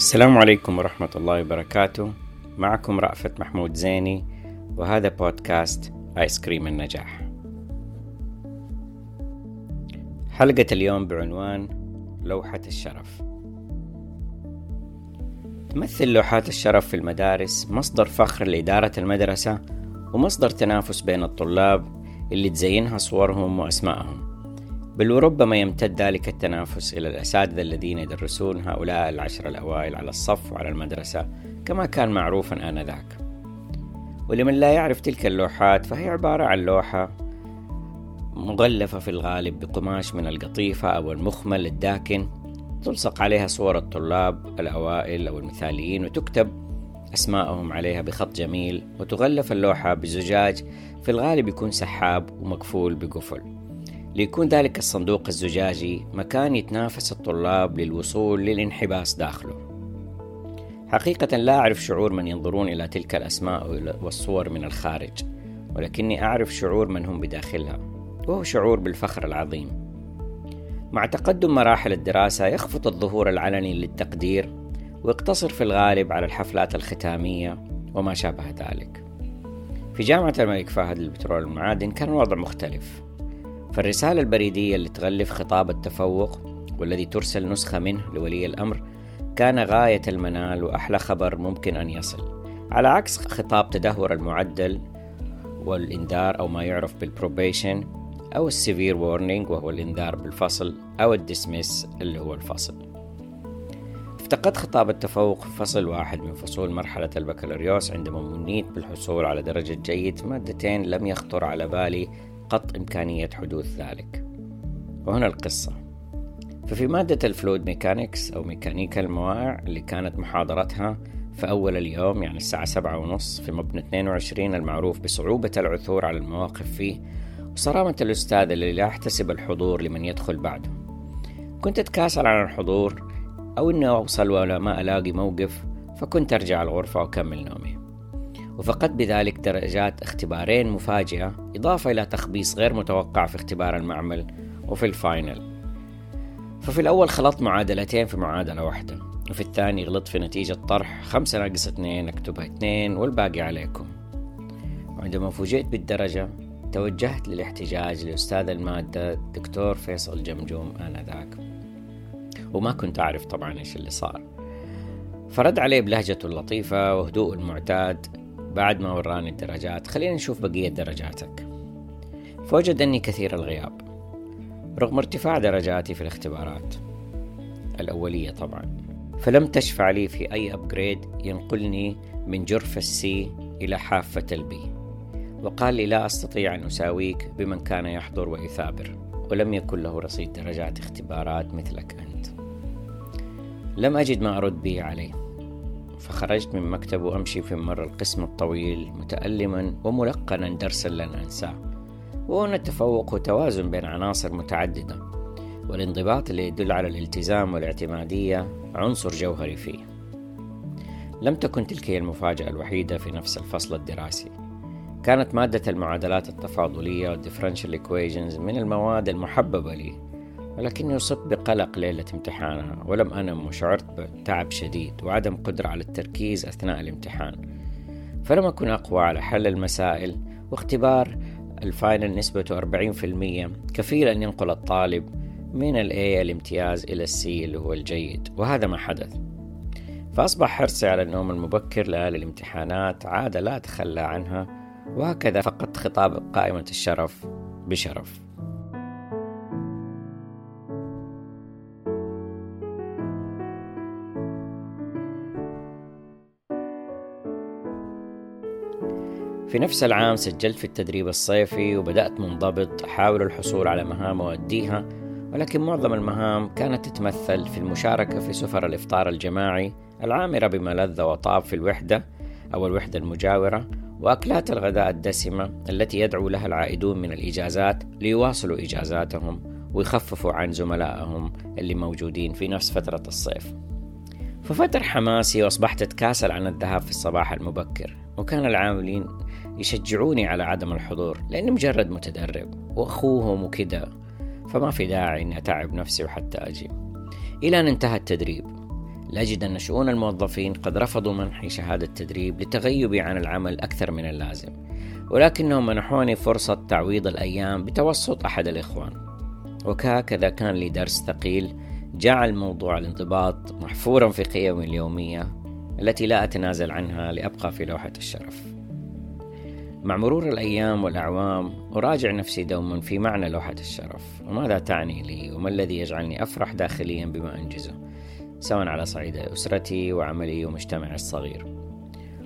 السلام عليكم ورحمة الله وبركاته. معكم رأفت محمود زيني وهذا بودكاست آيس كريم النجاح. حلقة اليوم بعنوان لوحة الشرف. تمثل لوحات الشرف في المدارس مصدر فخر لإدارة المدرسة ومصدر تنافس بين الطلاب اللي تزينها صورهم وأسمائهم. بل وربما يمتد ذلك التنافس إلى الأساتذة الذين يدرسون هؤلاء العشر الأوائل على الصف وعلى المدرسة كما كان معروفا آنذاك. ولمن لا يعرف تلك اللوحات فهي عبارة عن لوحة مغلفة في الغالب بقماش من القطيفة أو المخمل الداكن تلصق عليها صور الطلاب الأوائل أو المثاليين وتكتب أسماءهم عليها بخط جميل وتغلف اللوحة بزجاج في الغالب يكون سحاب ومقفول بقفل. ليكون ذلك الصندوق الزجاجي مكان يتنافس الطلاب للوصول للانحباس داخله. حقيقة لا أعرف شعور من ينظرون إلى تلك الأسماء والصور من الخارج ولكني أعرف شعور من هم بداخلها وهو شعور بالفخر العظيم. مع تقدم مراحل الدراسة يخفت الظهور العلني للتقدير ويقتصر في الغالب على الحفلات الختامية وما شابه ذلك. في جامعة الملك فهد للبترول والمعادن كان الوضع مختلف. فالرسالة البريدية اللي تغلف خطاب التفوق والذي ترسل نسخة منه لولي الأمر كان غاية المنال وأحلى خبر ممكن أن يصل. على عكس خطاب تدهور المعدل والإنذار أو ما يعرف بال probation أو ال severe warning وهو الإنذار بالفصل أو ال dismiss اللي هو الفصل. افتقدت خطاب التفوق في فصل واحد من فصول مرحلة البكالوريوس عندما منيت بالحصول على درجة جيد مادتين لم يخطر على بالي قط إمكانية حدوث ذلك. وهنا القصة. ففي مادة ال fluid mechanics أو ميكانيكا الموائع اللي كانت محاضرتها في أول اليوم يعني الساعة سبعة ونص في مبنى 22 المعروف بصعوبة العثور على المواقف فيه وصرامة الأستاذ اللي لا يحتسب الحضور لمن يدخل بعده. كنت أتكاسل عن الحضور أو إني أوصل ولا ما ألاقي موقف فكنت أرجع الغرفة وأكمل نومي. وفقدت بذلك درجات اختبارين مفاجئة إضافة إلى تخبيص غير متوقع في اختبار المعمل وفي الفاينل. ففي الأول خلطت معادلتين في معادلة واحدة وفي الثاني غلطت في نتيجة طرح خمسة ناقص اثنين أكتبها اثنين والباقي عليكم. وعندما فوجئت بالدرجة توجهت للاحتجاج لأستاذ المادة الدكتور فيصل جمجوم آنذاك. وما كنت أعرف طبعا إيش اللي صار. فرد عليه بلهجته اللطيفة وهدوءه المعتاد بعد ما وراني الدرجات خلينا نشوف بقية درجاتك. فوجد أني كثير الغياب رغم ارتفاع درجاتي في الاختبارات الأولية طبعا. فلم تشفع لي في أي upgrade ينقلني من جرف ال C إلى حافة ال B وقال لي لا أستطيع أن أساويك بمن كان يحضر ويثابر ولم يكن له رصيد درجات اختبارات مثلك أنت. لم أجد ما أرد به عليه. فخرجت من مكتب وأمشي في ممر القسم الطويل متألما وملقنا درسا لن أنساه وهنا التفوق وتوازن بين عناصر متعددة والانضباط اللي يدل على الالتزام والاعتمادية عنصر جوهري فيه. لم تكن تلك هي المفاجأة الوحيدة في نفس الفصل الدراسي. كانت مادة المعادلات التفاضلية والديفرنشال equations من المواد المحببة لي ولكني أصبت بقلق ليلة امتحانها ولم أنم وشعرت بتعب شديد وعدم قدرة على التركيز أثناء الامتحان. فلم أكن أقوى على حل المسائل واختبار ال final نسبته 40% كفيل أن ينقل الطالب من ال A الامتياز إلى C اللي هو الجيد وهذا ما حدث. فأصبح حرصي على النوم المبكر ليالي الامتحانات عادة لا أتخلى عنها وهكذا فقدت خطاب قائمة الشرف بشرف. في نفس العام سجلت في التدريب الصيفي وبدأت منضبط أحاول الحصول على مهام وأديها ولكن معظم المهام كانت تتمثل في المشاركة في سفر الإفطار الجماعي العامرة بما لذ وطاب في الوحدة أو الوحدة المجاورة وأكلات الغداء الدسمة التي يدعو لها العائدون من الإجازات ليواصلوا إجازاتهم ويخففوا عن زملائهم اللي موجودين في نفس فترة الصيف. ففتر حماسي وأصبحت أتكاسل عن الذهاب في الصباح المبكر. وكان العاملين يشجعوني على عدم الحضور لأني مجرد متدرب وأخوهم وكذا فما في داعي إني أتعب نفسي وحتى أجي. إلى أن انتهى التدريب لأجد أن شؤون الموظفين قد رفضوا منحي شهادة تدريب لتغيبي عن العمل أكثر من اللازم ولكنهم منحوني فرصة تعويض الأيام بتوسط أحد الإخوان. وكهكذا كان لي درس ثقيل جعل موضوع الانضباط محفورا في قيمي اليومية التي لا أتنازل عنها لأبقى في لوحة الشرف. مع مرور الأيام والأعوام أراجع نفسي دوما في معنى لوحة الشرف. وماذا تعني لي؟ وما الذي يجعلني أفرح داخليا بما أنجزه؟ سواء على صعيد أسرتي وعملي ومجتمعي الصغير.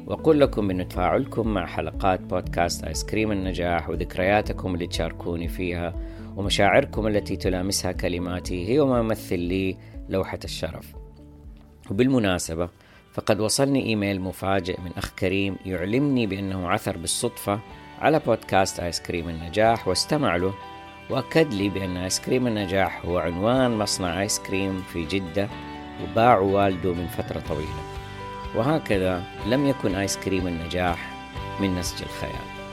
وأقول لكم بأن تفاعلكم مع حلقات بودكاست آيس كريم النجاح وذكرياتكم اللي تشاركوني فيها ومشاعركم التي تلامسها كلماتي هي ما يمثل لي لوحة الشرف. وبالمناسبة فقد وصلني إيميل مفاجئ من أخ كريم يعلمني بأنه عثر بالصدفة على بودكاست آيس كريم النجاح واستمع له وأكد لي بأن آيس كريم النجاح هو عنوان مصنع آيس كريم في جدة وباع والده من فترة طويلة. وهكذا لم يكن آيس كريم النجاح من نسج الخيال.